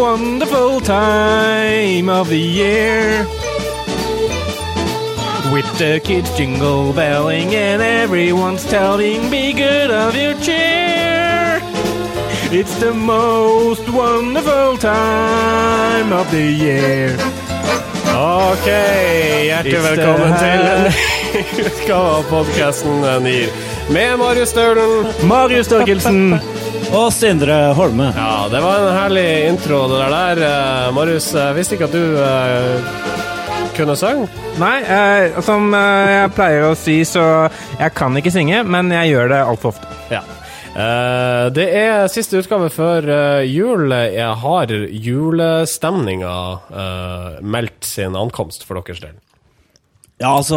Wonderful time of the year. With the kids jingle belling and everyone's telling be good of your cheer. It's the most wonderful time of the year. Ok, hjertelig velkommen til en ny utgave av podkasten NIR. Med Marius Stølen. Marius Størkelsen. Og Sindre Holme. Ja, det var en herlig intro, det der. der. Marius, jeg visste ikke at du uh, kunne synge. Nei, eh, som eh, jeg pleier å si, så jeg kan ikke synge, men jeg gjør det altfor ofte. Ja. Eh, det er siste utgave før eh, jul. Jeg har julestemninga eh, meldt sin ankomst for deres del. Ja, altså,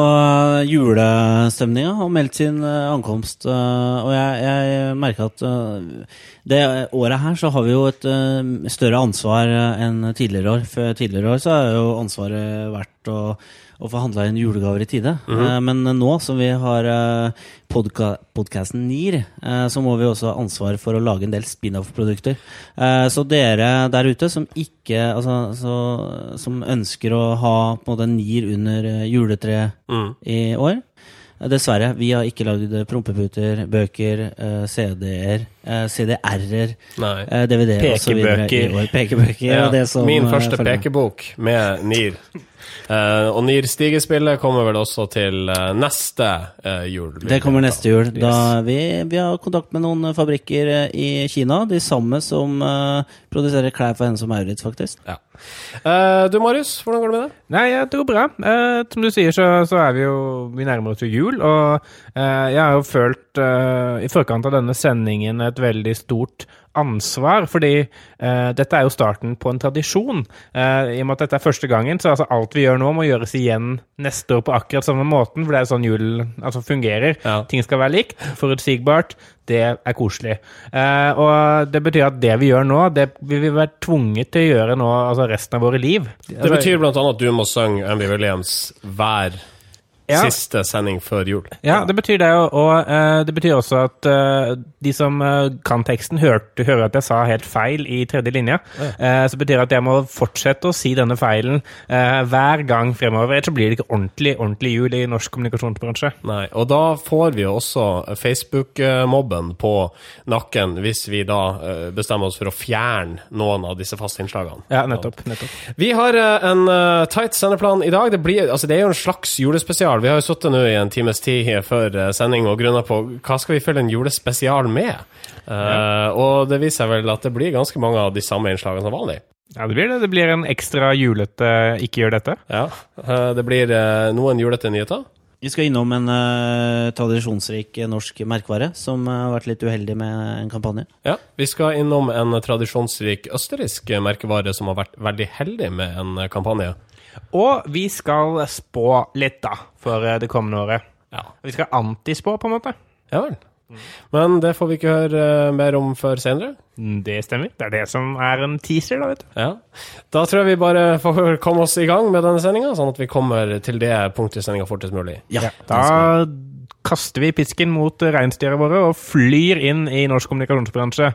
julestemninga har meldt sin eh, ankomst, eh, og jeg, jeg merker at eh, det året her så har vi jo et større ansvar enn tidligere år. For tidligere år så har jo ansvaret vært å, å få handla inn julegaver i tide. Eh, Men nå som vi har uh, podka podkasten NIR, eh, så må vi også ha ansvar for å lage en del spin-off-produkter. Eh, Så dere der ute som ikke altså, så, Som ønsker å ha på en måte NIR under juletreet juletreet i år eh, Dessverre, vi har ikke lagd prompeputer, bøker, eh, CD-er, eh, CDR-er, eh, DVD-er osv. Pekebøker. Pekebøker. Ja, og det som, min eh, første pekebok med NIR. Eh, og NIR Stigespillet kommer vel også til uh, neste uh, jul. Det kommer neste jul. Da vi, vi har kontakt med noen fabrikker i Kina. De samme som produserer klær for henne som Maurits, faktisk. Ja. Eh, du Marius, hvordan går det med deg? Nei, det går bra. Eh, som du sier, så, så er vi jo Vi nærmer oss jo jul, og eh, jeg har jo følt i forkant av denne sendingen et veldig stort ansvar, fordi uh, dette er jo starten på en tradisjon. Uh, I og med at dette er første gangen, så altså alt vi gjør nå, må gjøres igjen neste år på akkurat samme måten, for det er sånn jul altså fungerer. Ja. Ting skal være likt, forutsigbart. Det er koselig. Uh, og det betyr at det vi gjør nå, det vil vi være tvunget til å gjøre nå altså resten av våre liv. Det betyr blant annet at du må synge Andy Williams hver Ja. siste sending før jul. Ja, det betyr det, og, eh, det betyr også at uh, de som uh, kan teksten, hørte, hører at jeg sa helt feil i tredje linje. Eh, så betyr det at jeg må fortsette å si denne feilen hver gang fremover. Ellers så blir det ikke ordentlig, ordentlig jul i norsk kommunikasjonsbransje. Nei, og da får vi jo også Facebook-mobben på nakken hvis vi da bestemmer oss for å fjerne noen av disse faste innslagene. Ja, nettopp. nettopp. Vi har en tight sendeplan i dag. Det, blir, altså det er jo en slags julespesial. Vi har jo sittet nå i en times tid før eh, sending og grunna på hva skal vi følge en julespesial med. Eh, Og det viser seg vel at det blir ganske mange av de samme innslagene som vanlig. Ja, det blir det. Det blir en ekstra julete Ikke gjør dette. Ja, Uh, Det blir noen julete nyheter. Vi skal innom en uh, tradisjonsrik norsk merkevare som uh, har vært litt uheldig med en kampanje. Ja, Vi skal innom en tradisjonsrik østerriksk merkevare som har vært veldig heldig med en kampanje. Og vi skal spå litt, da, for eh, det kommende året. Ja, Vi skal antispå, på en måte. ja vel. Men det får vi ikke høre eh, mer om før senere. Mm, Det stemmer. Det er det som er en teaser, da, vet du. Ja. Da tror jeg vi bare får komme oss i gang med denne sendinga, sånn at vi kommer til det punktet i sendinga fortest mulig. Ja, Da kaster vi pisken mot reinsdyra våre og flyr inn i norsk kommunikasjonsbransje.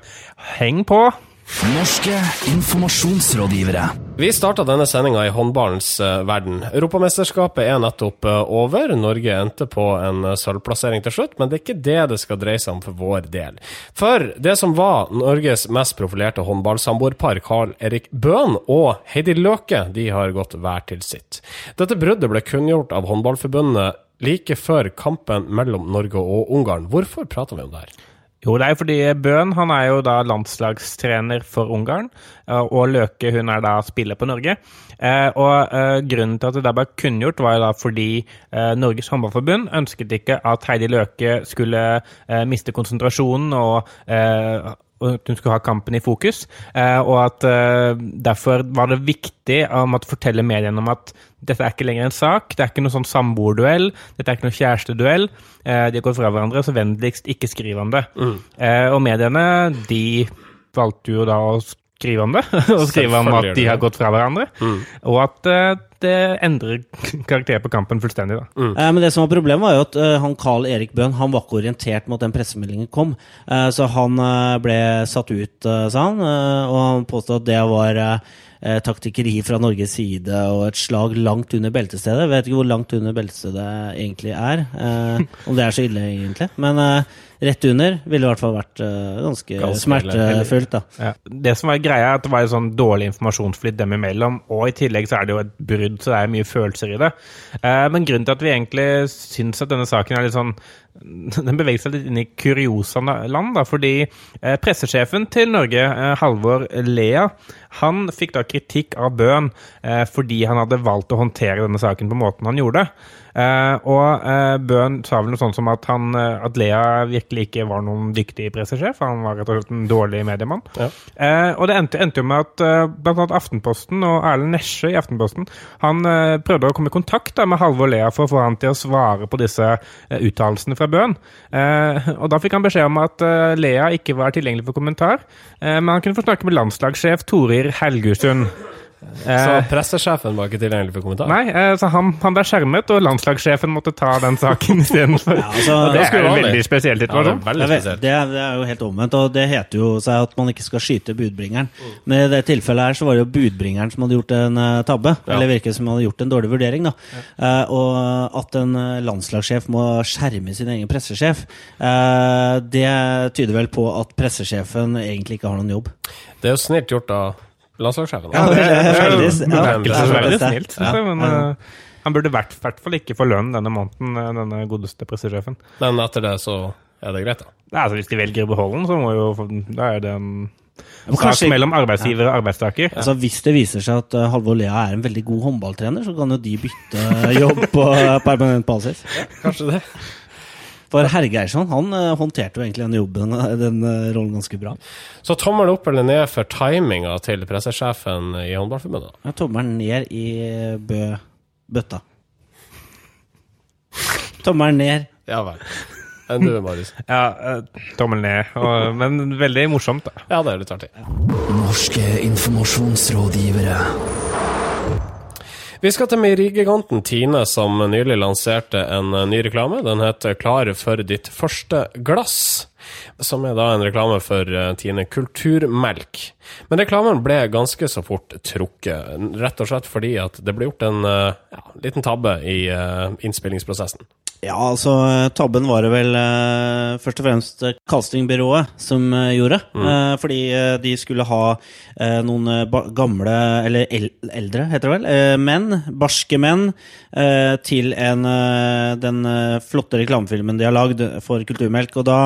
Heng på! Norske informasjonsrådgivere. Vi starta denne sendinga i håndballens eh, verden. Europamesterskapet er nettopp eh, over. Norge endte på en eh, sølvplassering til slutt, men det er ikke det det skal dreie seg om for vår del. For det som var Norges mest profilerte håndballsamboerpar, Carl Erik Bøhn og Heidi Løke, de har gått hver til sitt. Dette bruddet ble kunngjort av Håndballforbundet like før kampen mellom Norge og Ungarn. Hvorfor prater vi om det her? Jo, det er fordi Bøhn han er jo da landslagstrener for Ungarn, eh, og Løke hun er da spiller på Norge. Eh, og eh, Grunnen til at det da ble kunngjort, var jo da fordi Norges håndballforbund ønsket ikke at Heidi Løke skulle miste konsentrasjonen og at hun skulle ha kampen i fokus, og at derfor var det viktig å fortelle mediene om at dette er ikke lenger en sak, det er ikke noe sånn samboerduell, dette er ikke noe kjæresteduell, eh, de har gått fra hverandre, så vennligst ikke skriv om det. Eh, og mediene, de valgte jo da å skrive om det, og skrive om at de har gått fra hverandre, og at eh, det endrer karakter på kampen fullstendig, da. Eh, Men det som var problemet, var jo at uh, han Carl Erik Bøhn han var ikke orientert med at den pressemeldingen kom. Uh, så han ble satt ut, sa han, og han påstod at det var eh, taktikkeri fra Norges side og et slag langt under beltestedet. Jeg vet ikke hvor langt under beltestedet egentlig er, eh, om det er så ille egentlig. Men eh, rett under ville i hvert fall vært eh, ganske, Ganske smertefullt, da. Ja. Det som var greia, er at det var en sånn dårlig informasjonsflyt dem imellom, og i tillegg så er det jo et brudd, så det er mye følelser i det. Eh, men grunnen til at vi egentlig syns at denne saken er litt sånn Den beveger seg litt inn i kuriosene land da, fordi eh, pressesjefen til Norge, eh, Halvor Lea, han fikk da kritikk av Bøhn eh, fordi han hadde valgt å håndtere denne saken på måten han gjorde. Eh, og eh, Bøhn sa vel noe sånt som at, han, eh, at Lea virkelig ikke var noen dyktig pressesjef. Han var rett og slett en dårlig mediemann. Ja. Eh, og det endte, endte jo med at blant annet Aftenposten og Erlend Nesje i Aftenposten han prøvde å komme i kontakt da, med Halvor Lea for å få han til å svare på disse eh, uttalelsene fra Bøhn. Eh, og da fikk han beskjed om at Lea ikke var tilgjengelig for kommentar, eh, men han kunne få snakke med landslagssjef Torir Helgusund. Så Eh, pressesjefen var ikke tilgjengelig for kommentar? Nei, eh, så han, han ble skjermet, og landslagssjefen måtte ta den saken istedenfor. altså, det det skulle er en veldig spesiell Ja, det er veldig spesielt. det, er, det er jo helt omvendt, og det heter jo seg at man ikke skal skyte budbringeren. Men i det tilfellet her så var det jo budbringeren som hadde gjort en eh, tabbe. Ja. Eller virket som hadde gjort en dårlig vurdering. da. Uh, og at en landslagssjef må skjerme sin egen pressesjef, uh, det tyder vel på at pressesjefen egentlig ikke har noen jobb. Det er jo snilt gjort av landslagssjefen. Ja, det er veldig- ja, snilt, synes jeg. Men eh, han burde i hvert hvert fall ikke få lønn denne måneden, eh, denne godeste pressesjefen. Men etter det så er det greit, da. Er altså, Hvis de velger å beholde den, så må jo Da er det en sak kanskje- mellom arbeidsgiver og arbeidstaker. Altså Hvis det viser seg at uh, Halvor Lea er en veldig god håndballtrener, så kan jo de bytte jobb på permanent basis. Kanskje det. For Hergeirsson han eh, håndterte jo egentlig den jobben, den eh, rollen ganske bra. Så tommelen opp eller ned for timinga til pressesjefen i Håndballforbundet? Ja, Tommelen ned i bø bøtta. Tommelen ned. Ja vel. Enn du, Marius? Ja, tommelen tommel ned. Og, men veldig morsomt, da. Ja, det er litt artig. Norske informasjonsrådgivere. Vi skal til meierigiganten Tine, som nylig lanserte en eh, ny reklame. Den heter 'Klar for ditt første glass', som er da en reklame for eh, Tine kulturmelk. Men reklamen ble ganske så fort trukket, rett og slett fordi at det ble gjort en eh, ja, liten tabbe i innspillingsprosessen. Ja, altså tabben var det vel eh, først og fremst eh, castingbyrået som eh, gjorde. Eh, fordi eh, de skulle ha noen gamle, eller el eldre heter det vel, menn, barske menn, til en, den flotte reklamefilmen de har lagd for Kulturmelk. Og da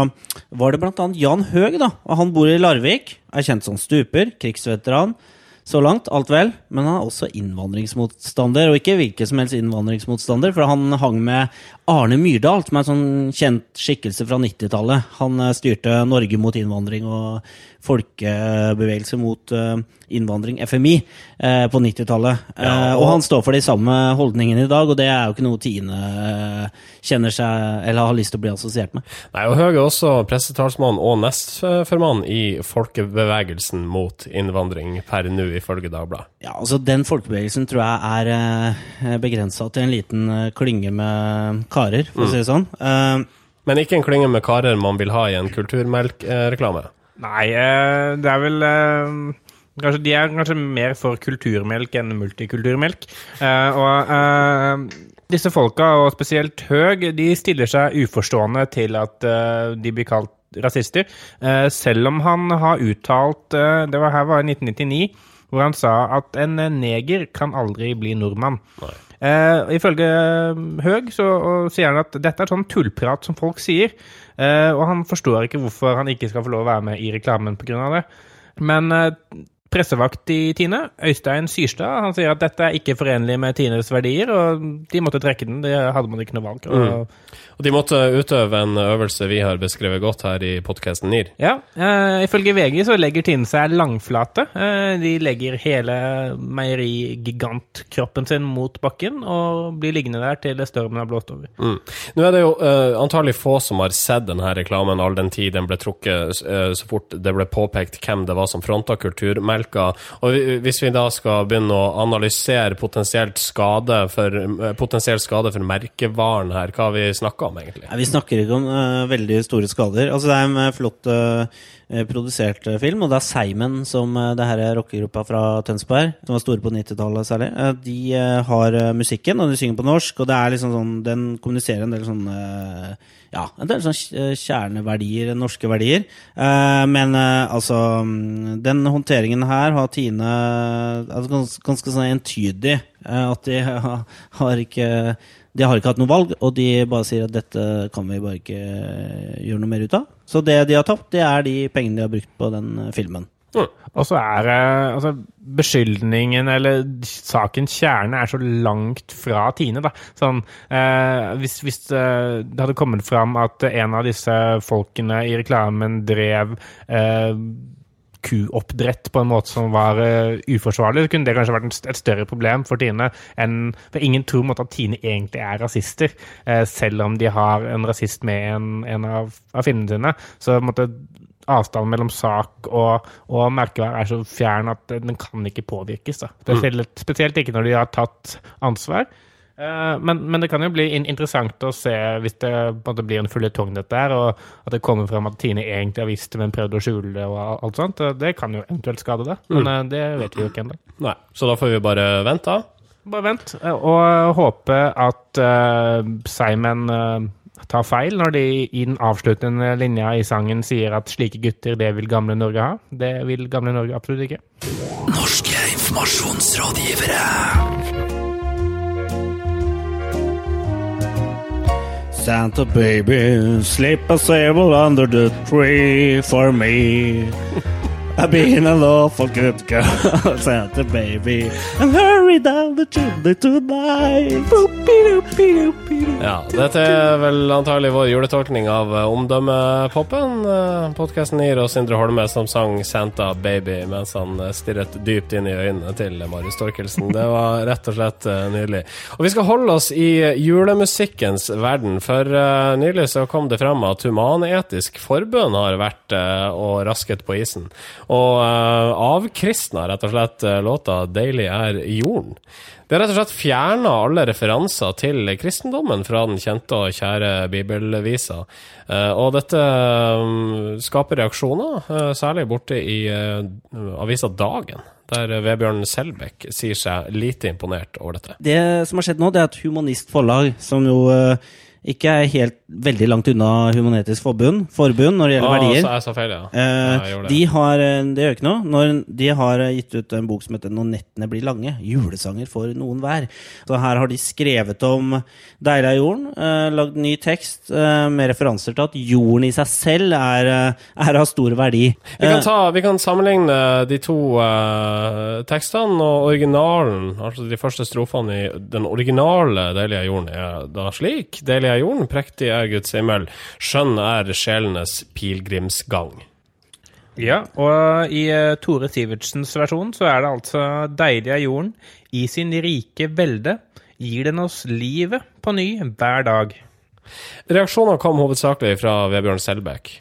var det blant annet Jan Høeg, da. Og han bor i Larvik, er kjent som stuper, krigsveteran. Så langt, alt vel, men han er også innvandringsmotstander. Og ikke hvilken som helst innvandringsmotstander, for han hang med Arne Myrdal, som er en sånn kjent skikkelse fra 90-tallet. Han eh, styrte Norge mot innvandring og folkebevegelse mot eh, innvandring, FMI, eh, på 90-tallet. Ja, og han står for de samme holdningene i dag, og det er jo ikke noe Tine kjenner seg eller har lyst til å bli assosiert med. Nei, og Høge er også pressetalsmann og nestformann i folkebevegelsen mot innvandring per nå, ifølge Dagbladet. Ja, altså Den folkebevegelsen tror jeg er begrensa til en liten klynge med karer, for å si det sånn. Uh, Men ikke en klynge med karer man vil ha i en kulturmelkreklame. Nei, eh, det er vel eh, Kanskje De er kanskje mer for kulturmelk enn multikulturmelk. Eh, og disse folka, og spesielt Høg, de stiller seg uforstående til at de blir kalt rasister. Selv om han har uttalt Det var her var i 1999, hvor han sa at en neger kan aldri bli nordmann. Eh, ifølge Høeg så sier han at dette er sånn tullprat som folk sier, eh, og han forstår ikke hvorfor han ikke skal få lov å være med i reklamen pga. det. Men eh, pressevakt i Tine, Øystein Syrstad, han sier at dette er ikke forenlig med Tines verdier, og de måtte trekke den. Det hadde man ikke noe valg. Og, Og de måtte utøve en øvelse vi har beskrevet godt her i podkasten NIR. Ja, eh, ifølge VG så legger Tine seg langflate. Eh, de legger hele meierigigantkroppen sin mot bakken og blir liggende der til stormen har blåst over. Mm. Nå er det jo eh, antagelig få som har sett denne reklamen all den tid den ble trukket eh, så fort det ble påpekt hvem det var som fronta kulturmelk melka. Og hvis vi da skal begynne å analysere potensielt skade for, eh, potensiell skade for merkevaren her, hva har vi snakka om, egentlig? Vi snakker ikke om uh, veldig store skader. Altså, det er en eh, flott eh, produsert eh, film, og det er Seimen, som uh, det her er rockegruppa fra Tønsberg, som var store på 90-tallet særlig, eh, de eh, har eh, musikken, og de synger på norsk, og det er liksom sånn, den kommuniserer en del sånn eh, ja, en del sånne kjerneverdier, norske verdier. Eh, men eh, altså mm, Den håndteringen her har Tine altså, ganske, sånn entydig. eh, at de har ikke De har ikke hatt noe valg, og de bare sier at dette kan vi bare ikke eh, gjøre noe mer ut av. Så det de har tapt, det er de pengene de har brukt på den filmen. filmen. Og så er altså, beskyldningen eller sakens kjerne er så langt fra Tine, da. Sånn, eh, hvis, hvis eh, det hadde kommet fram at en av disse folkene i reklamen drev eh, kuoppdrett på en måte som var uh, uforsvarlig, så kunne det kanskje vært en et større problem for Tine enn For ingen tror at Tine egentlig er rasister, uh, selv om de har en rasist med en, en av, av finnene sine. Så måte, avstanden mellom sak og, og merkevær er så fjern at den kan ikke påvirkes. Da. Spesielt, spesielt ikke når de har tatt ansvar. Eh, Men, men det kan jo bli interessant å se hvis det på en måte blir en føljetong, dette her, og at det kommer frem at Tine egentlig har visst det, men prøvd å skjule det og alt sånt. Eh, Det kan jo eventuelt skade det, men mm. det vet vi jo ikke ennå. Nei, så da får vi bare vente, da. Bare vent, eh, og håpe at uh, Simon uh, tar feil når de i den avsluttende linja i sangen sier at slike gutter, det vil gamle Norge ha. Det vil gamle Norge absolutt ikke. Norske informasjonsrådgivere. Santa baby, slip a sable under the tree for me. I've been a lawful good girl, Santa baby, and hurry down the chimney tonight. Ja, dette er vel antagelig vår juletolkning av omdømmepopen. omdømmepoppen. Uh, Podkasten gir oss Indre Holme som sang 'Santa Baby' mens han eh, stirret dypt inn i øynene til Marius Torkelsen. Det var rett og slett eh, nydelig. Og vi skal holde oss i julemusikkens verden, for eh, nylig så kom det frem at Human-Etisk Forbund har vært eh, og rasket på isen. Og uh, avkristna rett og slett eh, låta 'Deilig er jorden'. Det har rett og slett fjerna alle referanser til kristendommen fra den kjente og kjære bibelvisa. Eh, og dette mm, skaper reaksjoner, eh, særlig borte i eh, avisa Dagen, der Vebjørn Selbekk sier seg lite imponert over dette. Det som har skjedd nå, det er at Humanist Forlag, som jo eh, ikke er helt veldig langt unna Human-Etisk Forbund, forbund når det gjelder Ah, verdier, så jeg sa feil, ja. Eh, jeg det. de har, eh, det gjør ikke noe. Når de har eh, gitt ut en bok som heter 'Når nettene blir lange'. Julesanger for noen hver. Så her har de skrevet om deilig av jorden. Eh, lagd ny tekst eh, med referanser til at jorden i seg selv er, eh, er av stor verdi. Vi kan, ta, vi kan sammenligne de to tekstene, og originalen, altså de første strofene i den originale Deilig er jorden, er da slik. Deilig er jorden, prektig er Guds himmel, skjønn er sjelenes pilegrimsgang. Ja, og i eh, Tore Sivertsens versjon så er det altså deilig er jorden. I sin rike velde gir den oss livet på ny hver dag. Reaksjonene kom hovedsakelig fra Vebjørn Selbekk.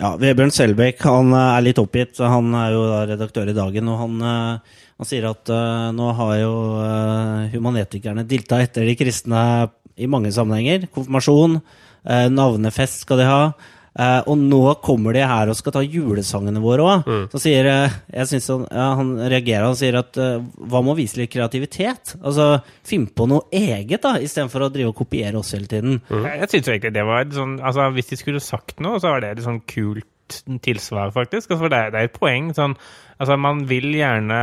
Ja, Vebjørn Selbekk han eh, er litt oppgitt. Han er jo da redaktør i Dagen, og han, eh, han sier at uh, nå har jo uh, humanetikerne dilta etter de kristne i mange sammenhenger. Konfirmasjon, uh, navnefest skal de ha. Og nå kommer de her og skal ta julesangene våre òg. Så sier jeg synes han, ja, han reagerer og sier at hva med å vise litt kreativitet? Altså, Finn på noe eget, da, istedenfor å drive og kopiere oss hele tiden. Jeg, jeg synes egentlig det var sånn Altså, hvis de skulle sagt noe, så var det et sånn kult tilsvar, faktisk. Altså, for det, er- det er et poeng. Sånn, altså, man vil gjerne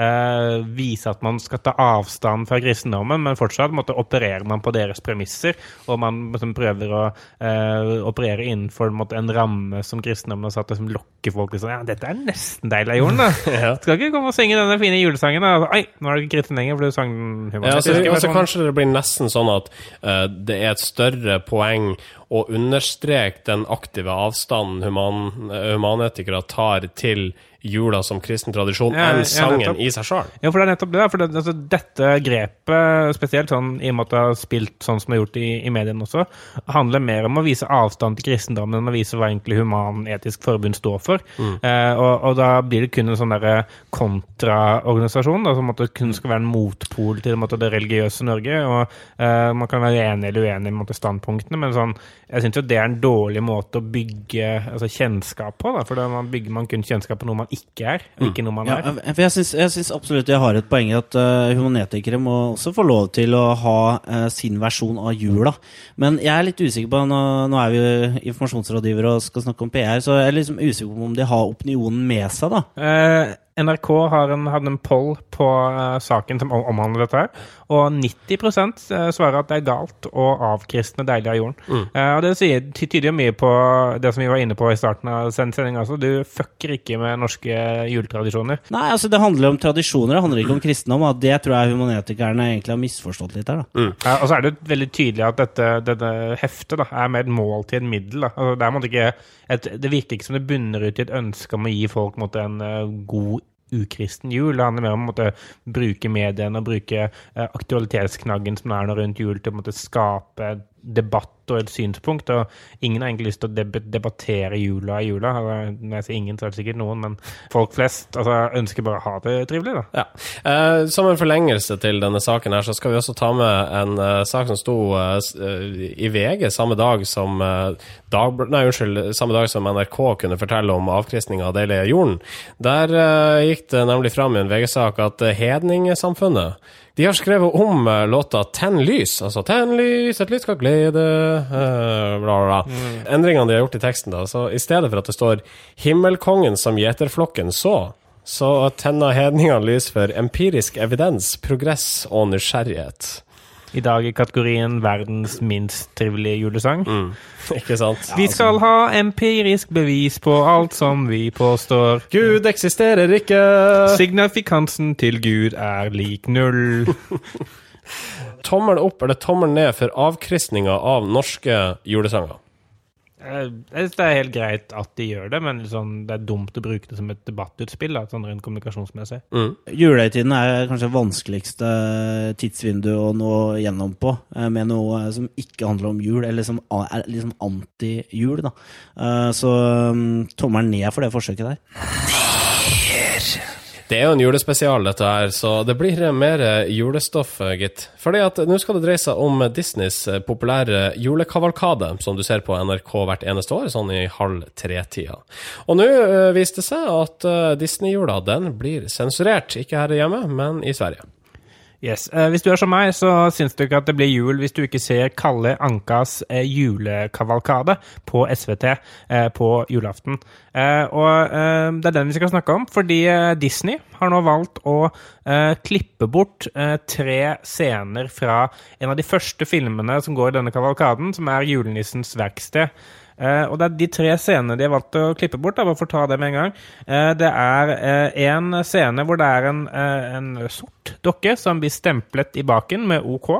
eh, vise at man skal ta avstand fra kristendommen, men fortsatt måtte, opererer man på deres premisser, og man liksom, prøver å eh, operere innenfor en, en ramme som kristendommen har satt, og som lokker folk til sånn Ja, dette er nesten deilig av jorden, da. Ja. Skal ikke komme og synge denne fine julesangen, da. Oi, nå er du ikke kristen lenger, for du sang den Ja, altså, altså, kanskje det blir nesten sånn at uh, det er et større poeng å understreke den aktive avstanden human, humanetikere tar til jula som kristen tradisjon Ja, enn sangen i seg sjøl. Ja, for det er nettopp det. For det, altså, dette grepet, spesielt sånn, i og med at det har spilt sånn som det har gjort i, i mediene også, handler mer om å vise avstand til kristendommen enn å vise hva egentlig Human-Etisk Forbund står for. Eh, og, og da blir det kun en sånn derre kontraorganisasjon, da, som måtte, kun skal være en motpol til måte, det religiøse Norge. og eh, Man kan være enig eller uenig i standpunktene, men sånn, jeg syns jo det er en dårlig måte å bygge altså, kjennskap på. Da, for da man bygger man kun kjennskap på noe man ikke er, og ikke noe man Ja, er. for jeg syns, jeg syns absolutt jeg har et poeng i at uh, humanetikere må også få lov til å ha uh, sin versjon av jula. Men jeg er litt usikker på Nå, nå er vi jo informasjonsrådgivere og skal snakke om PR, så jeg er liksom usikker på om de har opinionen med seg, da. Eh, NRK har en, hadde en poll på uh, saken som omhandler dette, her, og 90 eh, svarer at det er galt å avkristne deler av jorden. Eh, og Det sier, ty- tyder jo mye på det som vi var inne på i starten av send- sendinga. Altså. Du fucker ikke med norske juletradisjoner. Nei, altså det handler om tradisjoner, det handler ikke om kristendom. Og det tror jeg humanetikerne egentlig har misforstått litt her, da. Uh, og så er det veldig tydelig at dette, dette heftet da, er mer et mål til et middel. Da. Altså, det, er, på ikke et, det virker ikke som det bunner ut i et ønske om å gi folk måtte, en god ukristen jul. Det handler mer om å bruke mediene og bruke eh, aktualitetsknaggen som er rundt jul, til å måte, skape debatt og et synspunkt. Og ingen har egentlig lyst til å debattere jula i jula. Når jeg sier ingen, så er det sikkert noen, men folk flest altså, ønsker bare å ha det trivelig. Ja. Eh, som en forlengelse til denne saken her, så skal vi også ta med en eh, sak som sto eh, eh, i VG samme dag som uh, Nei, unnskyld, samme dag som NRK kunne fortelle om avkristninga av deilige jorden. Der eh, gikk det nemlig fram i en VG-sak at hedningsamfunnet de har skrevet om eh, låta 'Tenn lys', altså 'Tenn lys, et lys skal glede' uh, bla, bla, Mm. Endringene de har gjort i teksten, da. Så i stedet for at det står 'Himmelkongen som gjeterflokken så', så tenner hedningene lys for empirisk evidens, progress og nysgjerrighet. I dag i kategorien verdens minst trivelige julesang. Ikke sant? Vi skal ha empirisk bevis på alt som vi påstår. Gud eksisterer ikke! Signifikansen til Gud er lik null. Tommel opp eller tommel ned for avkristninga av norske julesanger? Eh, Jeg synes det er helt greit at de gjør det, men liksom, det er dumt å bruke det som et debattutspill. Da, sånn rent kommunikasjonsmessig. Julehøytiden er kanskje det vanskeligste tidsvindu å nå gjennom på, eh, med noe som ikke handler om jul, eller som er liksom anti-jul. Eh, Så um, tommelen ned for det forsøket der. Det er jo en julespesial, dette her, så det blir mer julestoff, gitt. Fordi at nå skal det dreie seg om Disneys populære julekavalkade, som du ser på NRK hvert eneste år, sånn i halv tre-tida. Og nå eh, viste det seg at eh, Disney-jula, den blir sensurert. Ikke her hjemme, men i Sverige. Yes. Eh, hvis du er som meg, så syns du ikke at det blir jul hvis du ikke ser Kalle Ankas eh, julekavalkade på SVT eh, på julaften. Og det er den vi skal snakke om, fordi Disney har nå valgt å klippe bort tre scener fra en av de første filmene som går i denne kavalkaden, som er Julenissens verksted. Eh, og det er de tre scenene de har valgt å klippe bort, da, bare for å ta det med en gang. Eh, det er eh, en scene hvor det er en, eh, en sort dokke som blir stemplet i baken med OK.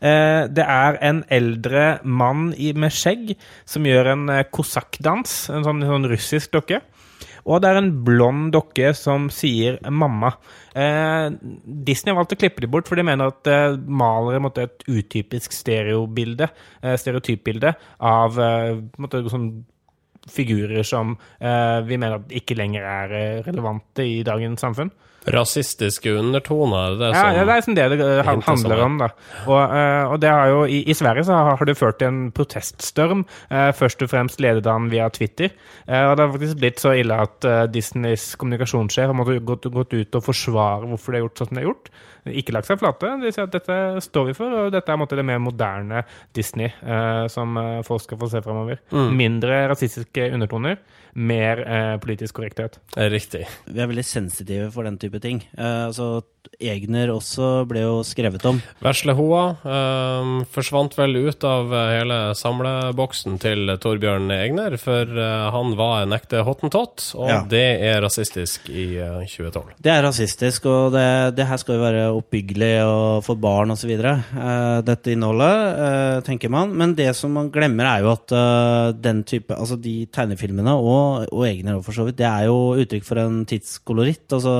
Eh, det er en eldre mann med skjegg som gjør en kosakkdans, en sånn, sånn russisk dokke. Og det er en blond dokke som sier 'mamma'. Eh, Disney valgte å klippe det bort, for de mener at eh, malere måtte et utypisk stereobilde, eh, stereotypbilde av eh, på sånn figurer som eh, vi mener ikke lenger er eh, relevante i dagens samfunn. Rasistiske undertoner, det er sånn ja, det er sånn det det eh, handler er. om. da. Og, eh, og det har jo, i, I Sverige så har, det ført til en proteststorm, eh, først og fremst ledet han via Twitter. Og det har faktisk blitt så ille at Disneys kommunikasjonssjef har måttet gått, gått ut og forsvare hvorfor det har gjort sånn som det har gjort. Ikke lagt seg flate. De sier at dette står vi for, og dette er måte, det mer moderne Disney som folk skal få se fremover. Mindre rasistiske undertoner, mer eh, politisk korrekthet. Riktig. Vi er veldig sensitive for den type ting. Eh, altså, Egner også ble jo skrevet om. Vesle Hoa eh, forsvant vel ut av eh, hele samleboksen til Torbjørn Egner, for eh, han var en ekte hottentott, og Ja. det er rasistisk i eh, 2012. Det er rasistisk, og det, det her skal jo være oppbyggelig og for barn osv. eh, dette innholdet, eh, tenker man. Men det som man glemmer, er jo at eh, den type Altså de tegnefilmene og og, Egner for så vidt, det er jo uttrykk for en tidskoloritt. Altså,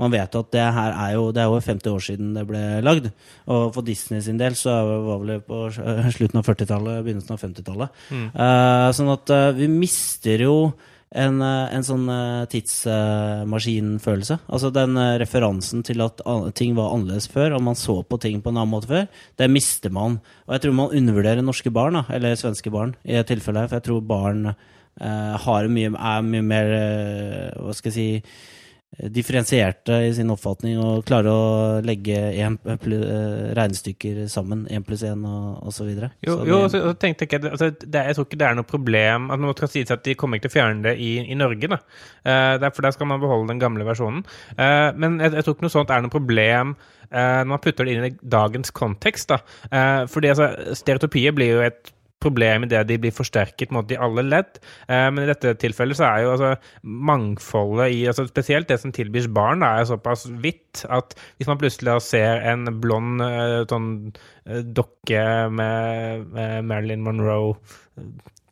man vet at det her er jo, det er jo 50 år siden det ble lagd. Og for Disney sin del så var det på slutten av 40-tallet, begynnelsen av 50-tallet. Mm. Uh, sånn at uh, vi mister jo en, eh, en sånn tidsmaskinfølelse. altså den referansen til at ting var annerledes før, og man så på ting på en annen måte før, det mister man. Og jeg tror man undervurderer norske barn, da, eller svenske barn, i et tilfelle her. For jeg tror barn har mye, er mye mer eh, Hva skal jeg si differensierte i sin oppfatning og klarer å legge en, eh, regnestykker sammen. Én pluss én og osv. Jo, jo så, så tenkte jeg altså, det, Jeg tror ikke det er noe problem at man skal si at de kommer ikke til å fjerne det i, i Norge. da. Eh, derfor der skal man beholde den gamle versjonen. Eh, men jeg, jeg tror ikke noe sånt er noe problem eh, når man putter det inn i dagens kontekst. da. Eh, fordi altså, stereotypiet blir jo et problem i det de blir forsterket måte, i alle ledd. Eh, men i dette tilfellet så er jo altså mangfoldet i altså Spesielt det som tilbys barn, da, er såpass vidt at hvis man plutselig ser en blond eh, sånn eh, dokke med, med Marilyn Monroe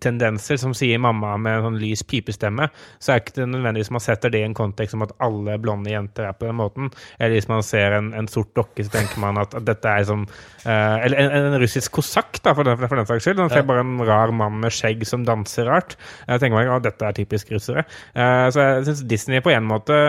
tendenser som sier mamma med en sånn lys pipestemme, så er ikke det nødvendigvis man setter det i en kontekst om at alle blonde jenter er på den måten. Eller hvis man ser en, en sort dokke, så tenker man at, at dette er som uh, Eller en, en russisk kosakk, da, for den, for den saks skyld. Man ser bare en rar mann med skjegg som danser rart. Jeg tenker meg at dette er typisk russere. Uh, så jeg syns Disney på en måte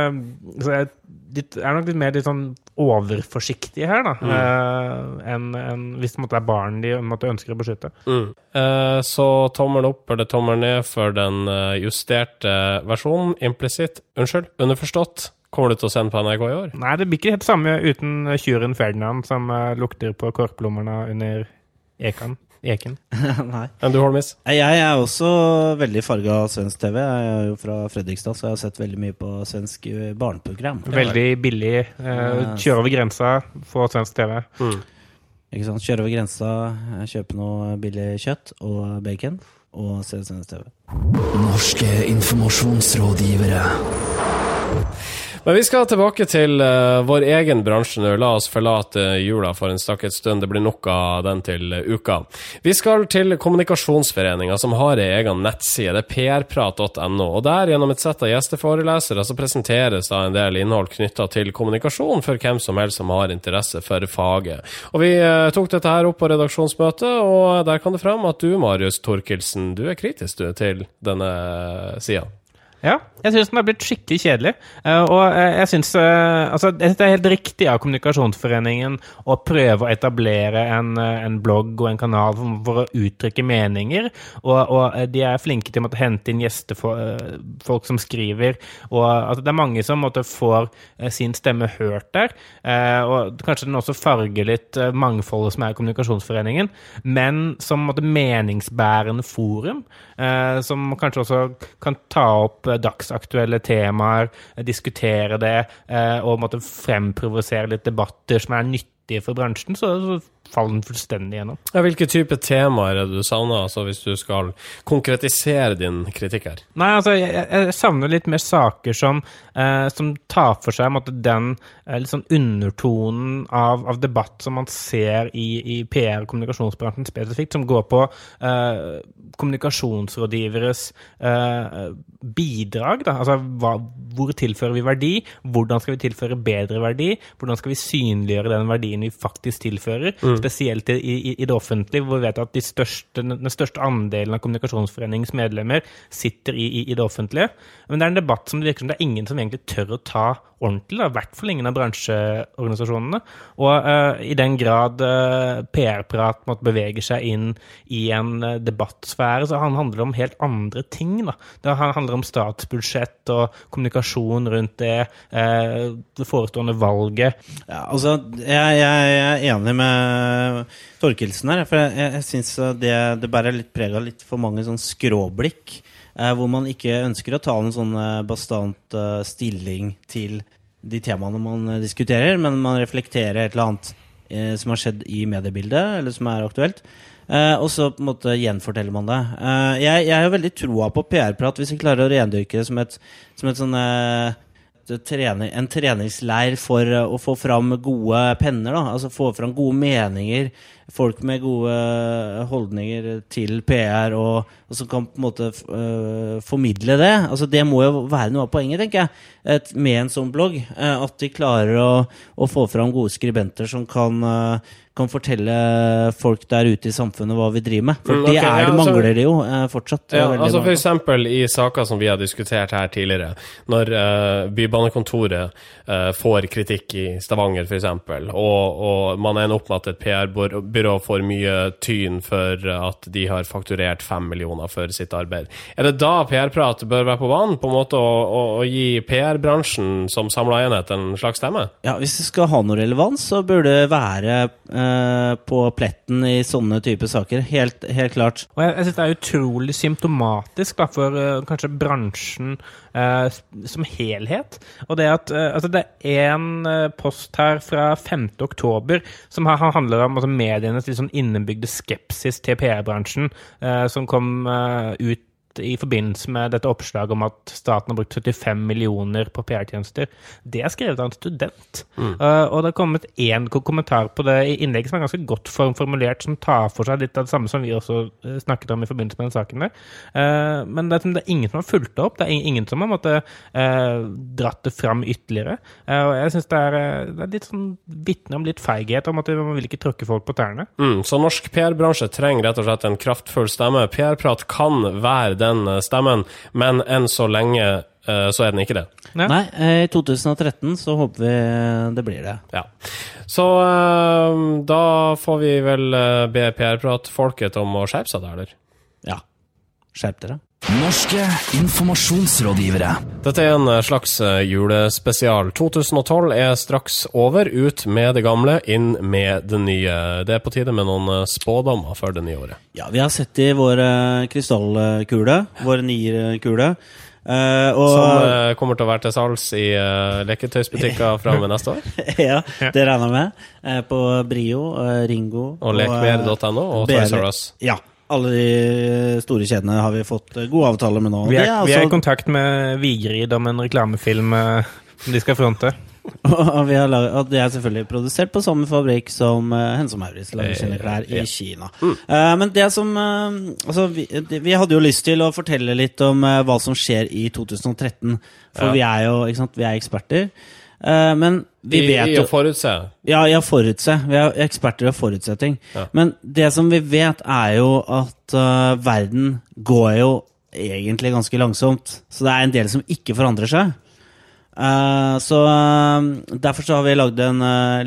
så jeg, de er nok litt mer litt sånn overforsiktige her, da. eh, enn en, hvis det måtte være barn de måtte ønsker å beskytte. Mm. Eh, så tommelen opp eller tommelen ned for den eh, justerte versjonen. Implisitt, unnskyld, underforstått. Kommer du til å sende på NRK i år? Nei, det blir ikke helt samme uten tjuren Ferdinand som lukter på korplommene under ekan. Eken. Nei. Enn du, Holmis? Jeg er også veldig farga av svensk TV. Jeg er jo fra Fredrikstad, så jeg har sett veldig mye på svensk eh, barneprogram. Veldig billig. Eh, kjøre over grensa, for svensk TV. Mm. Ikke sant? Kjøre over grensa, eh, kjøpe noe billig kjøtt og bacon, og se svensk TV. Norske informasjonsrådgivere. Men vi skal tilbake til uh, vår egen bransje nå. La oss forlate jula for en stakket stund. Det blir nok av den til eh, uka. Vi skal til Kommunikasjonsforeninga, som har ei egen nettside. Det er prprat.no. Og der, gjennom et sett av gjesteforelesere, så presenteres da en del innhold knytta til kommunikasjon for hvem som helst som har interesse for faget. Og vi uh, tok dette her opp på redaksjonsmøtet, og der kan det fram at du, Marius Torkelsen, du er kritisk du, til denne sida. Ja, jeg syns den har blitt skikkelig kjedelig. Eh, og eh, jeg syns altså, synes det er helt riktig av Kommunikasjonsforeningen å prøve å etablere en, eh, en blogg og en kanal for, for å uttrykke meninger. Og, og eh, de er flinke til å måtte hente inn gjestefolk som skriver. Og altså, det er mange som måtte får eh, sin stemme hørt der. Eh, og kanskje den også farger litt eh, mangfoldet som er Kommunikasjonsforeningen. Men som måtte meningsbærende forum, eh, som kanskje også kan ta opp eh, dagsaktuelle temaer, eh, diskutere det, eh, og måtte fremprovosere litt debatter som er nyttige for bransjen, så, så faller den fullstendig gjennom. Ja, hvilke type temaer er det du savner, altså hvis du skal konkretisere din kritikk her? Nei, altså, jeg, jeg savner litt mer saker som, eh, som tar for seg måtte, den eh, sånn undertonen av, av debatt som man ser i, i PR- og kommunikasjonsbransjen spesifikt, som går på eh, kommunikasjonsrådgiveres eh, bidrag. Da. Altså, hva, hvor tilfører vi verdi? Hvordan skal vi tilføre bedre verdi? Hvordan skal vi synliggjøre den verdien vi faktisk tilfører? Spesielt i, i, i det offentlige, hvor vi vet at de største, den største andelen av Kommunikasjonsforeningens medlemmer sitter i, i, det offentlige. Men det er en debatt som det virker som det er ingen som egentlig tør å ta ordentlig. Da. I hvert fall ingen av bransjeorganisasjonene. Og uh, i den grad uh, PR-prat beveger seg inn i en uh, debattsfære, så han- handler om helt andre ting. Da. Det handler om statsbudsjett og kommunikasjon rundt det, eh, det forestående valget. Ja, altså, jeg, jeg, jeg er enig med Torkelsen her, for jeg, jeg, syns det, det bærer litt preg av litt for mange sånn skråblikk. Eh, hvor man ikke ønsker å ta en sånn eh, bastant eh, stilling til de temaene man eh, diskuterer, men man reflekterer et eller annet eh, som har skjedd i mediebildet, eller som er aktuelt. Eh, og så på en måte gjenforteller man det. Eh, jeg, jeg har veldig troa på PR-prat hvis vi klarer å rendyrke det som et, som et sånn trening, en treningsleir for eh, å få fram gode penner. da, altså Få fram gode meninger. Folk med gode holdninger til PR, og, og som kan på en måte uh, formidle det. altså Det må jo være noe av poenget, tenker jeg, et, med en sånn blogg. Uh, at de klarer å, å få fram gode skribenter som kan uh, kan fortelle folk der ute i samfunnet hva vi driver med. For Mm, det ok, er ja, det altså- mangler det jo eh, fortsatt. Ja, altså mange. for eksempel i saker som vi har diskutert her tidligere, når eh, Bybanekontoret eh, får kritikk i Stavanger f.eks., og, og man ender opp med at et PR-byrå får mye tyn for at de har fakturert fem millioner for sitt arbeid. Er det da PR-prat bør være på banen, på en måte å, å, å gi PR-bransjen som samla enhet en slags stemme? Ja, Hvis det skal ha noe relevans, så burde det være eh, på pletten i sånne typer saker. Helt, helt klart. Og jeg, jeg synes det er utrolig symptomatisk da, for eh, kanskje bransjen som helhet. Og det at eh, altså det er en eh, post her fra 5. oktober som ha- handler om altså, medienes litt sånn innebygde skepsis til PR-bransjen, eh, som kom eh, ut i forbindelse med dette oppslaget om at staten har brukt 75 millioner på PR-tjenester. Det er skrevet av en student. Uh, og det har kommet én kommentar på det i innlegget som er ganske godt form formulert, som tar for seg litt av det samme som vi også uh, snakket om i forbindelse med den saken der. Uh, men det er, det er ingen som har fulgt det opp. Det er ingen som har måttet uh, dratt det fram ytterligere. Og jeg syns det, det er litt sånn vitne om litt feighet, om at man vil ikke tråkke folk på tærne. Mm, så norsk PR-bransje trenger rett og slett en kraftfull stemme. PR-prat kan være den eh, stemmen, men enn så lenge eh, så er den ikke det. Ja. Nei, eh, i 2013 så håper vi det blir det. Ja. Så da får vi vel be PR-prat-folket om å skjerpe seg, da, eller? Ja. Skjerp dere. Norske informasjonsrådgivere. Dette er en eh, slags eh, julespesial. 2012 er straks over. Ut med det gamle, inn med det nye. Det er på tide med noen eh, spådommer for det nye året. Ja, vi har sett i vår krystallkule, vår nierkule. Uh, og Som uh, kommer til å være til salgs i uh, leketøysbutikker fra og med neste år. ja, det regner jeg med. På Brio, Ringo Og lekmer.no og og Toys R Us. Ja. Alle de store kjedene har vi fått eh, gode avtaler med nå. Vi er, Det vi er i altså- kontakt med Vigrid om en reklamefilm eh, som de skal fronte. Og vi har laget, og det er selvfølgelig produsert på samme fabrikk som uh, Hense Maurits lager sine klær i. Kina. Uh, men det som uh, Altså, vi, vi hadde jo lyst til å fortelle litt om uh, hva som skjer i 2013. For Ja. vi er jo ikke sant, vi er eksperter. Eh, men vi vet I å forutse. Ja, i å forutse. Vi er eksperter i å forutse ting. Ja. Men det som vi vet, er jo at uh, verden går jo egentlig ganske langsomt. Så det er en del som ikke forandrer seg. Uh, så uh, Derfor så har vi lagd en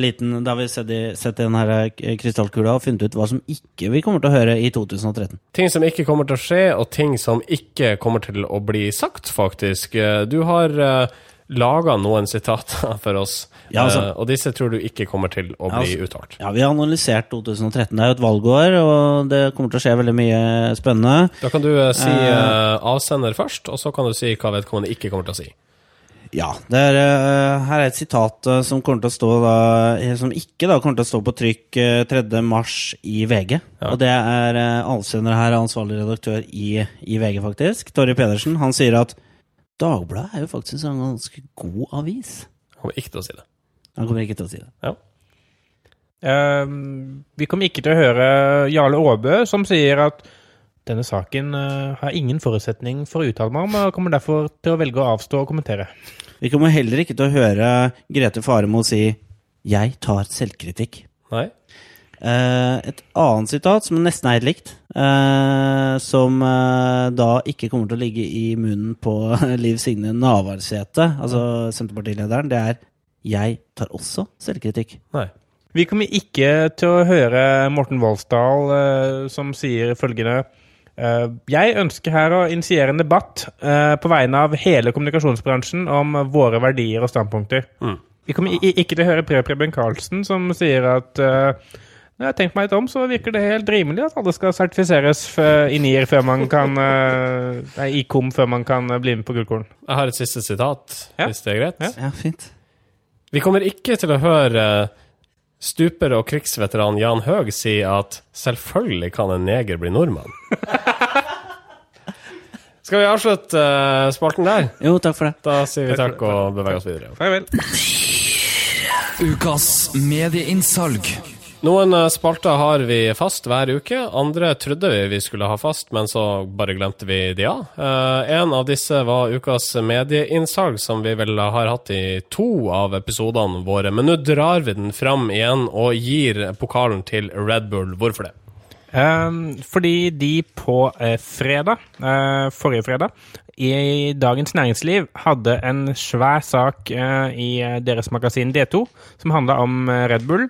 liten Da har vi sett, i, sett den her krystallkula og funnet ut hva som ikke vi kommer til å høre i 2013. Ting som ikke kommer til å skje, og ting som ikke kommer til å bli sagt, faktisk. Du har laga noen sitater for oss, Ja, altså. uh, og disse tror du ikke kommer til å bli altså. uttalt. Ja, Vi har analysert 2013. Det er jo et valgår, og det kommer til å skje veldig mye spennende. Da kan du uh, si eh, avsender først, og så kan du si hva vedkommende ikke kommer til å si. Ja, det er, her er et sitat som kommer til å stå da, Som ikke da kommer til å stå på trykk eh, 3. mars i VG. Ja. Og det er uh, avsender her, ansvarlig redaktør i, i VG, faktisk. Torje Pedersen. Han sier at Dagbladet er jo faktisk en ganske god avis. Jeg kommer ikke til å si det. Han kommer ikke til å si det. Eh, vi kommer ikke til å høre Jarle Aabø, som sier at denne saken uh, har ingen forutsetning for å uttale meg om, og kommer derfor til å velge å avstå å kommentere. Vi kommer heller ikke til å høre Grete Faremo si 'jeg tar selvkritikk'. Nei? Eh, et annet sitat som nesten er helt likt, eh, som eh, da ikke kommer til å ligge i munnen på Liv Signe Navarsete, altså Senterpartilederen, det er 'jeg tar også selvkritikk'. Nei. Vi kommer ikke til å høre Morten Voldsdal som sier følgende eh, Jeg ønsker her å initiere en debatt eh, på vegne av hele kommunikasjonsbransjen om våre verdier og standpunkter. Mm. Vi kommer ikke til å høre Preben Karlsen som sier at når jeg har tenkt meg litt om, så virker det helt rimelig at alle skal sertifiseres i NIR før man kan eh, Nei, i KOM før man kan eh, bli med på Gullkorn. Jeg har et siste sitat, Ja. hvis det er greit. Ja. Ja, fint. Vi kommer ikke til å høre stuper- og krigsveteran Jan Høeg si at 'selvfølgelig kan en neger bli nordmann'. Skal vi avslutte eh, spalten der? Jo, takk for det. Da sier vi takk og beveger oss videre. Farvel. Ukas medieinnsalg. Noen eh, spalter har vi fast hver uke. Andre trodde vi vi skulle ha fast, men så bare glemte vi de av. Eh, en av disse var ukas medieinnsalg, som vi vel har hatt i to av episodene våre. Men nå drar vi den fram igjen og gir pokalen til Red Bull. Hvorfor det? Ehm, fordi de på eh, fredag, eh, forrige fredag, i Dagens Næringsliv hadde en svær sak eh, i eh, deres magasin D2 som handla om eh, Red Bull,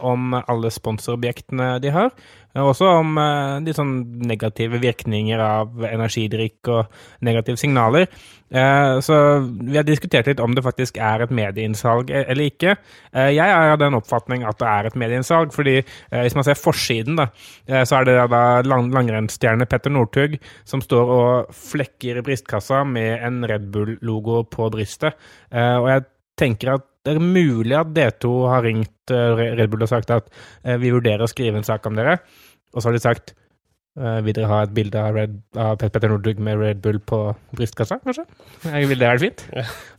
om alle sponsorobjektene de har, også om eh, de sånn negative virkninger av energidrikk og negative signaler. Eh, så vi har diskutert litt om det faktisk er et medieinnsalg e- eller ikke. Eh, jeg er av den oppfatning at det er et medieinnsalg, fordi eh, hvis man ser forsiden, da, eh, så er det da lang langrennsstjerne Petter Northug som står og flekker i brystkassa med en Red Bull-logo på brystet. Eh, og jeg tenker at det er mulig at D2 har ringt eh, Red Bull og sagt at eh, vi vurderer å skrive en sak om dere, og så har de sagt eh, vil dere ha et bilde av, Red, av Petter Northug med Red Bull på brystkassa, kanskje? Jeg vil det være fint.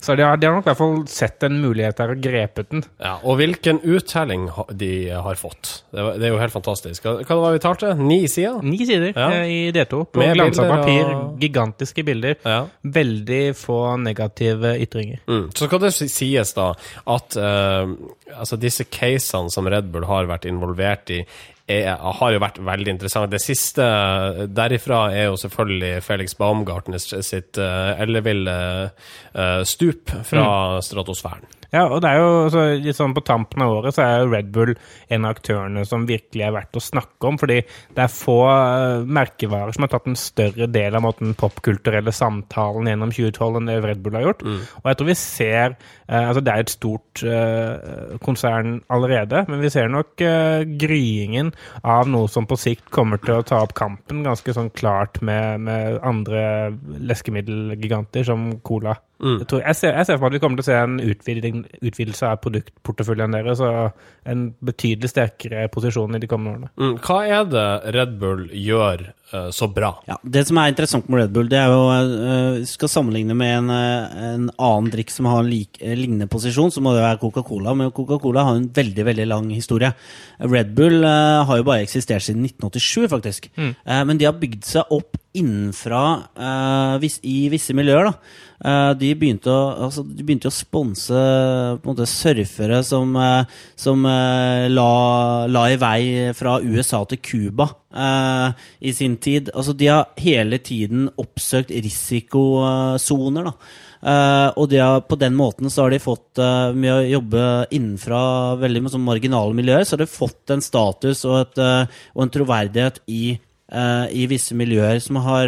Så de har, de har nok i hvert fall sett en mulighet her og grepet den. Ja, Og hvilken uttelling de har fått. Det, var, det er jo helt fantastisk. Hva, hva var det vi talte? Ni sider? Ni sider Ja. eh, i D2 på glansa papir. og- Gigantiske bilder. Ja. Veldig få negative ytringer. Mm. Så skal det sies da at uh, altså disse casene som Red Bull har vært involvert i, er, har jo vært veldig interessant. Det siste derifra er jo selvfølgelig Felix Baumgartners sitt uh, elleville uh, stup fra stratosfæren. Ja, og det er jo så, litt sånn på tampen av året så er Red Bull en av aktørene som virkelig er verdt å snakke om, fordi det er få eh, merkevarer som har tatt en større del av måten, popkulturelle samtalen gjennom 2012 enn det Red Bull har gjort. Og jeg tror vi ser eh, Altså, det er et stort eh, konsern allerede, men vi ser nok gryingen av noe som på sikt kommer til å ta opp kampen ganske sånn klart med, med andre leskemiddelgiganter som Cola. Jeg, tror, jeg, ser, jeg ser for meg at vi kommer til å se en utvidelse av produktporteføljen deres og en betydelig sterkere posisjon i de kommende årene. Mm. Hva er det Red Bull gjør så bra? Ja, Det som er interessant med Red Bull, det er jo uh, Skal sammenligne med en, eh, en annen drikk som har en lik, eh, lignende posisjon, så må det være Coca-Cola. Men Coca-Cola har en veldig veldig lang historie. Red Bull uh, har jo bare eksistert siden 1987, faktisk. Eh, men de har bygd seg opp innenfra uh, vis, i visse miljøer. da. Eh, de begynte å, altså, de begynte å sponse på en måte, surfere som, eh, som eh, la, la i vei fra USA til Cuba eh, i sin tid. Altså, de har hele tiden oppsøkt risikosoner. da. Uh, og har, på den måten så har de fått, uh, med å jobbe innenfra veldig med sånn marginale miljøer, så har de fått en status og, et, uh, og en troverdighet i i visse miljøer som har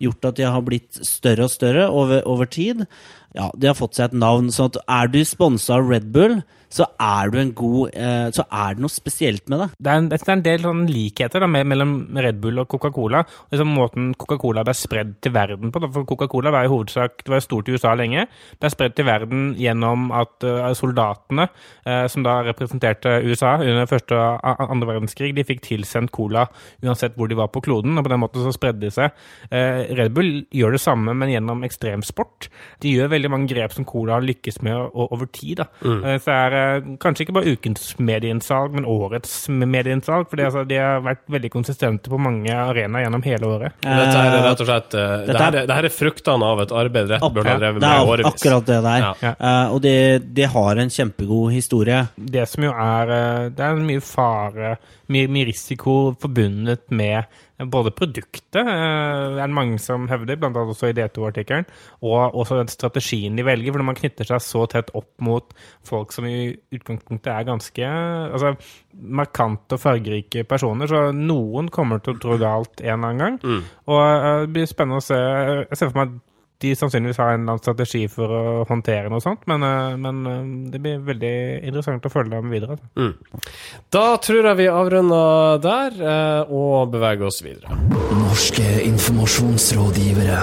gjort at de har blitt større og større over, over tid. Ja, De har fått seg et navn. så at Er du sponsa av Red Bull, så er du en god eh, Så er det noe spesielt med det. Det er en, det er en del sånn likheter da, me- mellom Red Bull og Coca-Cola. Liksom måten Coca-Cola ble spredd til verden på. Da. For Coca-Cola var i hovedsak det var stort i USA lenge. Det er spredd til verden gjennom at uh, soldatene, uh, som da representerte USA under første og andre verdenskrig, de fikk tilsendt cola uansett hvor de var på kloden. og På den måten så spredde de seg. Uh, Red Bull gjør det samme, men gjennom ekstremsport. De gjør veldig mange grep som cola har lykkes med over tid. da. Eh, Så er eh, kanskje ikke bare ukens medieinnsalg, men årets medieinnsalg. For altså, de har vært veldig konsistente på mange arenaer gjennom hele året. Dette er rett og slett eh, det, her er- det her fruktene av et arbeid Bull har drevet med i er årevis. akkurat det der. er. Ja. Uh, Eh, og det, det har en kjempegod historie. Det som jo er Det er mye fare, mye, mye risiko forbundet med både produktet, eh, det er mange som hevder, annet også i D2-artikkelen, og også den strategien de velger. For når man knytter seg så tett opp mot folk som i utgangspunktet er ganske altså, markante og fargerike personer, så noen kommer til å trå galt en eller annen gang. Og eh, det blir spennende å se. Jeg ser for meg at de sannsynligvis har en eller annen strategi for å håndtere noe sånt, men, eh, men eh, det blir veldig interessant å følge dem videre. Mm. Da tror jeg vi avrunder der, eh, og beveger oss videre. Norske informasjonsrådgivere.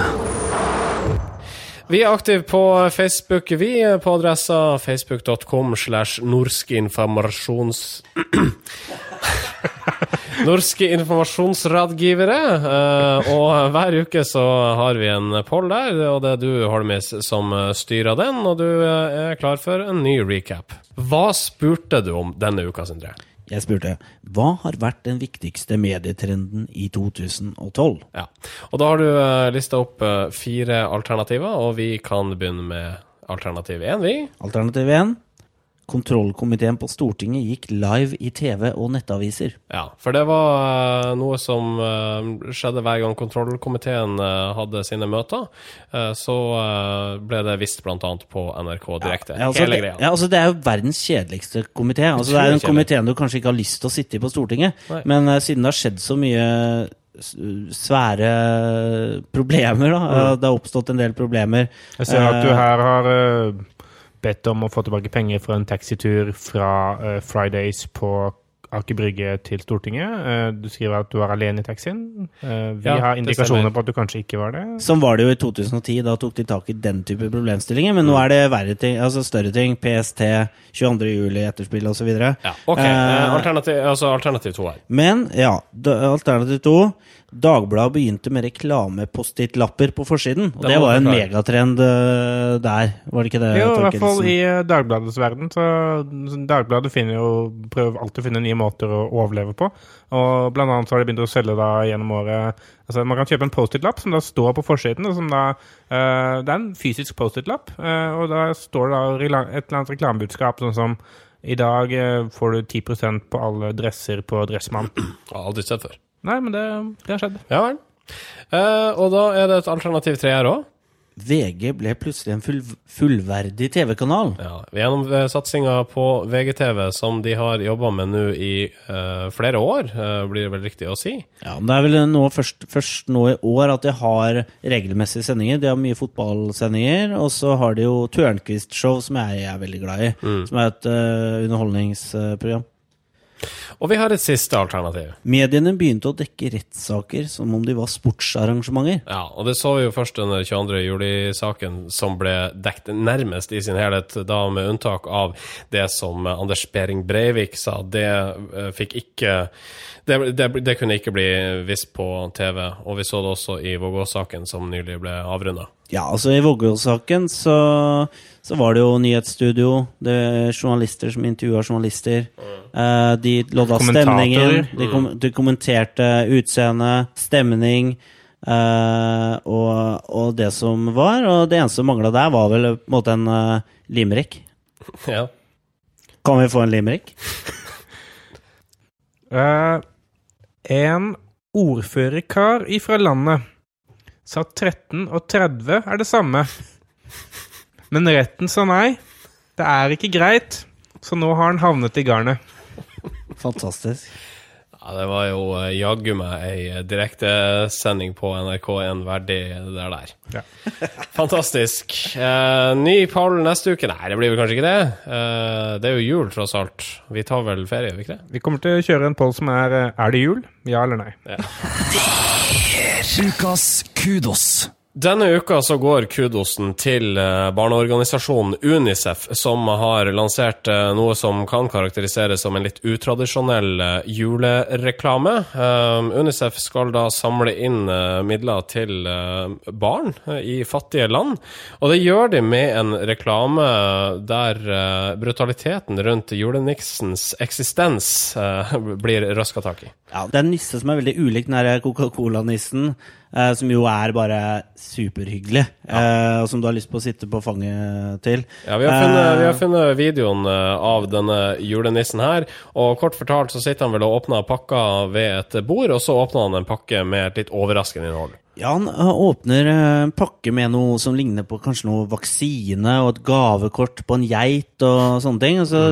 Vi er aktive på Facebook, vi, er på adressa facebook.com slash norske informasjons... Norske informasjonsrådgivere. eh, og hver uke så har vi en poll der, og det er du, Holmis, som eh, styrer den. Og du eh, er klar for en ny recap. Hva spurte du om denne uka, Sindre? Jeg spurte hva har vært den viktigste medietrenden i 2012? Ja. Og da har du uh, lista opp eh, fire alternativer, og vi kan begynne med alternativ én, vi. Alternativ 1. Kontrollkomiteen på Stortinget gikk live i TV og nettaviser. Ja, for det var eh, noe som eh, skjedde hver gang kontrollkomiteen eh, hadde sine møter. Så ble det visst bl.a. på NRK direkte. Ja, altså, Hele greia. ja, altså, det er jo verdens kjedeligste komité. Altså, det er en komité du kanskje ikke har lyst til å sitte i på Stortinget, Nei. men siden det har skjedd så mye svære problemer, da. Mm. Det har oppstått en del problemer. Jeg ser at du her har bedt om å få tilbake penger for en taxitur fra eh, Fridays på Aker Brygge til Stortinget. Eh, du skriver at du var alene i taxien. Eh, vi Ja, har indikasjoner på at du kanskje ikke var det. Sånn var det jo i 2010. Da tok de tak i den type problemstillinger. Men nå er det verre ting, altså større ting. PST, 22. juli, etterspill osv. Ja, ok. Eh, alternativ, altså alternativ to her. Men ja, alternativ to. Dagbladet begynte med reklame-post-it-lapper på forsiden. Og Det var en megatrend eh, der, var det ikke det? Jo, i hvert fall i eh, Dagbladets verden. Så Dagbladet finner jo, prøver alltid å finne nye måter å overleve på. Og blant annet så har de begynt å selge da gjennom året Altså Man kan kjøpe en Post-It-lapp som da står på forsiden. Og som da, uh, det er en fysisk Post-It-lapp, uh, og da står det da et eller annet reklamebudskap sånn som i dag får du 10% på alle dresser på Dressmann. Har aldri sett før. Nei, men det, det har skjedd. Ja vel. Eh, og da er det et alternativ tre her òg. VG ble plutselig en full, fullverdig TV-kanal. Ja, gjennom eh, satsinga på VGTV, som de har jobba med nå i eh, flere år, eh, blir det vel riktig å si? Ja, men Det er vel nå først, først nå i år at de har regelmessige sendinger. De har mye fotballsendinger, og så har de jo Tørnquist-show, som jeg er veldig glad i. Som er et eh, underholdningsprogram. Og vi har et siste alternativ. Mediene begynte å dekke rettssaker som om de var sportsarrangementer. Ja, og det så vi jo først under 22. juli-saken, som ble dekt nærmest i sin helhet, da med unntak av det som Anders Behring Breivik sa. Det eh, fikk ikke det, det, det kunne ikke bli vist på TV, og vi så det også i Vågås-saken, som nylig ble avrunda. Ja, altså I Vågål-saken så, så var det jo nyhetsstudio, det er journalister som intervjua journalister. Eh, de lodda stemningen, de, kom, de kommenterte utseende, stemning eh, og, og det som var. Og det eneste som mangla der, var vel på en måte en uh, limerick. Ja. Kan vi få en limerick? uh, en ordførerkar ifra landet sa 13 og 30 er det samme. Men retten sa nei. Det er ikke greit, så nå har han havnet i garnet. Fantastisk. Ja, det var jo eh, jaggu meg ei direktesending på NRK1 verdig, det der. der. Ja. Fantastisk. Eh, ny Paul neste uke? Nei, det blir vel kanskje ikke det. Eh, det er jo jul, tross alt. Vi tar vel ferie, gjør vi ikke det? Vi kommer til å kjøre en poll som er eh, Er det jul? Ja eller nei? Ukas kudos. Denne uka så går kudosen til eh, barneorganisasjonen Unicef, som har lansert eh, noe som kan karakteriseres som en litt utradisjonell eh, julereklame. Unicef skal da samle inn midler til barn i fattige land, og det gjør de med en reklame der brutaliteten rundt juleniksens eksistens blir røska tak i. Ja, det er en nisse som er veldig ulik den Coca-Cola-nissen, eh, som jo er bare superhyggelig, eh, og som du har lyst på å sitte på fanget til. Ja, vi har, funnet, Eh, vi har funnet videoen eh, av denne julenissen her, og kort fortalt så sitter han vel og åpner pakka ved et bord, og så åpner han en pakke med et litt overraskende innhold. Ja, han eh, åpner en pakke med noe som ligner på kanskje noe vaksine og et gavekort på en geit og sånne ting. og så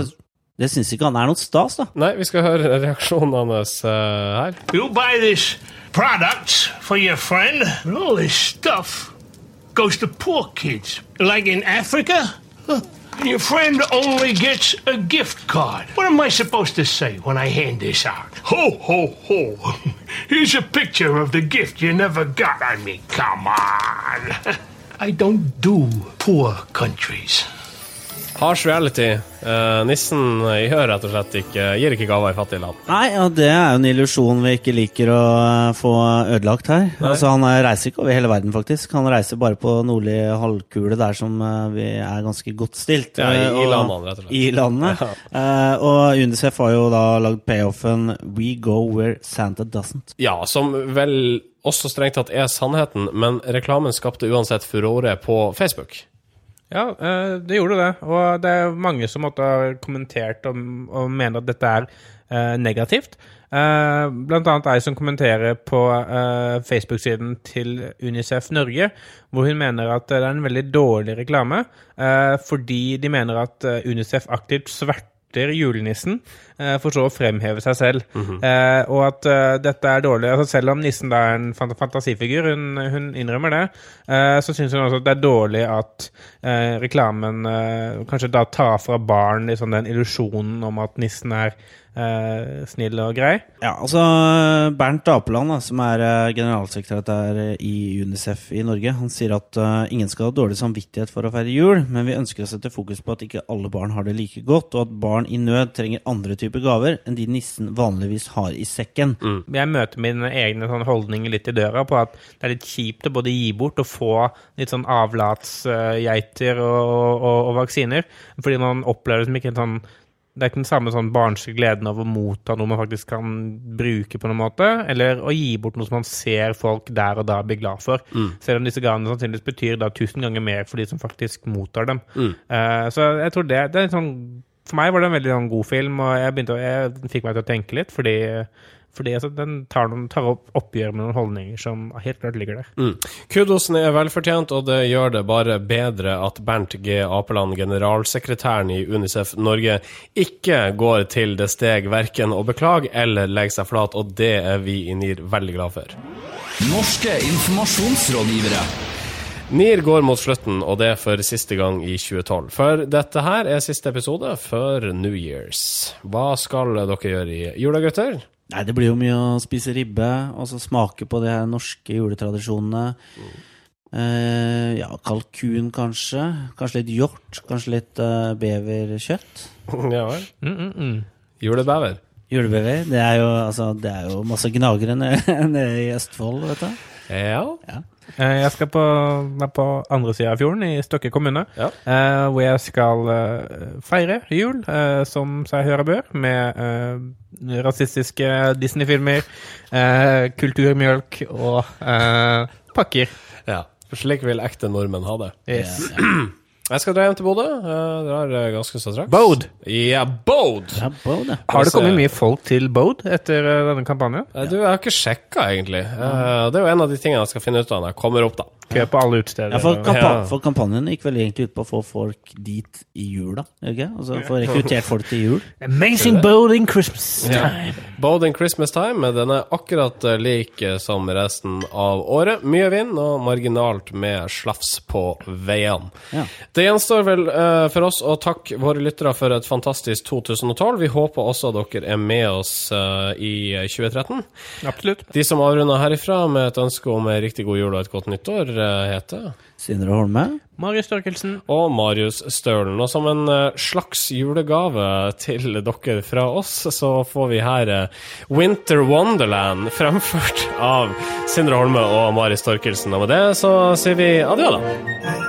Det syns ikke han er noe stas, da. Nei, vi skal høre reaksjonen hans uh, her. You buy this product for your friend, and all this stuff goes to poor kids. Like in Africa? Huh. Your friend only gets a gift card. What am I supposed to say when I hand this out? Ho, ho, ho. Here's a picture of the gift you never got. I mean, come on. I don't do poor countries. Harsh reality. Uh, nissen gjør rett og slett ikke Gir ikke gaver i fattige land. Nei, og det er jo en illusjon vi ikke liker å eh, få ødelagt her. Altså, Han eh, reiser ikke over hele verden, faktisk. Han reiser bare på nordlig halvkule, der som vi er ganske godt stilt. Ja, i- i landene, rett og slett. I landene. Eh, og UNICEF har jo da lagd payoffen 'We go where Santa doesn't'. Ja, som vel også strengt tatt er sannheten, men reklamen skapte uansett furore på Facebook. Ja, eh, det gjorde det. Og det er mange som måtte ha kommentert og, og mener at dette er eh, negativt. Eh, blant annet ei som kommenterer på Facebook-siden til Unicef Norge, hvor hun mener at det er en veldig dårlig reklame, fordi de mener at Unicef aktivt sverter julenissen, for så å fremheve seg selv. eh, og at eh, dette er dårlig. Altså, selv om nissen da er en fant fantasifigur, hun, hun innrømmer det, eh, så syns hun også at det er dårlig at eh, reklamen eh, kanskje da tar fra barn liksom, den illusjonen om at nissen er eh, snill og grei. Ja, altså Bernt Apeland, da, som er eh, generalsekretær i UNICEF i Norge, han sier at eh, ingen skal ha dårlig samvittighet for å feire jul, men vi ønsker å sette fokus på at ikke alle barn har det like godt, og at barn i nød trenger andre typer gaver enn de nissen vanligvis har i sekken. Jeg møter mine egne sånn holdninger litt i døra på at det er litt kjipt å både gi bort og få litt sånn avlatsgeiter og, og, og vaksiner, fordi man opplever som ikke en sånn det er ikke den samme sånn barnslige gleden av å motta noe man faktisk kan bruke på noen måte, eller å gi bort noe som man ser folk der og da blir glad for. Selv om disse gavene sannsynligvis betyr da tusen ganger mer for de som faktisk mottar dem. Eh, så jeg tror det, det er en sånn For meg var det en veldig sånn god film, og jeg, begynte jeg, den fikk meg til å tenke litt, fordi fordi altså, den tar, noen, tar opp oppgjør med noen holdninger som helt klart ligger der. Mm. Kudosen er velfortjent, og det gjør det bare bedre at Bernt G. Apeland, generalsekretæren i Unicef Norge, ikke går til det steg verken å beklage eller legge seg flat, og det er vi i NIR veldig glad for. Norske informasjonsrådgivere. NIR går mot slutten, og det er for siste gang i 2012. For dette her er siste episode før New Years. Hva skal dere gjøre i jula, gutter? Nei, det blir jo mye å spise ribbe, og så smake på de her norske juletradisjonene. Eh, ja, kalkun kanskje. Kanskje litt hjort. Kanskje litt uh, beverkjøtt. ja vel. Mm, mm, mm. Julebever. Julebever. Det er jo, altså, det er jo masse gnagere nede, i Østfold, vet du. Ja. Eh, Jeg skal på, på andre sida av fjorden, i Stokke kommune, Ja. eh, hvor jeg skal eh, feire jul, eh, som seg høre bør, med eh, rasistiske Disney-filmer, eh, kulturmjølk og eh, pakker. ja. Slik vil ekte nordmenn ha det. Yes. Jeg skal dra hjem til Bodø. Jeg drar eh, ganske så straks. Bode. Ja, Bode! Ja, Bode. Har det kommet mye folk til Bode etter eh, denne kampanjen? Eh, Du, jeg har ikke sjekka, egentlig. Eh, Det er jo en av de tingene jeg skal finne ut av når jeg kommer opp, da. Kø på alle utesteder. Ja, for, kampa Ja. for kampanjen gikk vel egentlig ut på å få folk dit i jula, ikke? Altså få rekruttert folk til jul. Amazing Bowling Christmas time. Ja. in Christmas Time, den er akkurat eh, lik eh, som resten av året. Mye vind og marginalt med slafs på veiene. Ja. Det gjenstår vel uh, for oss å takke våre lyttere for et fantastisk 2012. Vi håper også dere er med oss uh, i 2013. Absolutt. De som avrunder herifra med et ønske om en riktig god jul og et godt nyttår, heter Sindre Holme. Marius Størkelsen. og Marius Stølen. Og som en eh, slags julegave til dere fra oss, så får vi her eh, Winter Wonderland fremført av Sindre Holme og Marius Størkelsen. Og med det så sier vi adjø, da.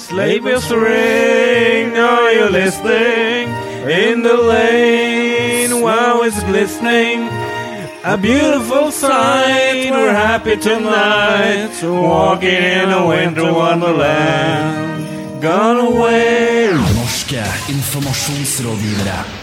Sleigh bells ring, are you listening? In the lane wow, it's glistening. A beautiful sight, we're happy tonight. Walking in a winter wonderland. Gone away. Norske informasjonsrådgivere.